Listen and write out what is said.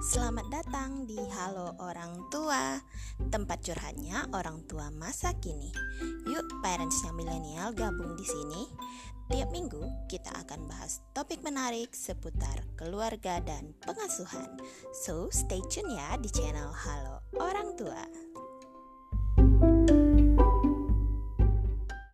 Selamat datang di Halo Orang Tua, tempat curhatnya orang tua masa kini. Yuk, parentsnya milenial gabung di sini. Tiap minggu kita akan bahas topik menarik seputar keluarga dan pengasuhan. So, stay tune ya di channel Halo Orang Tua.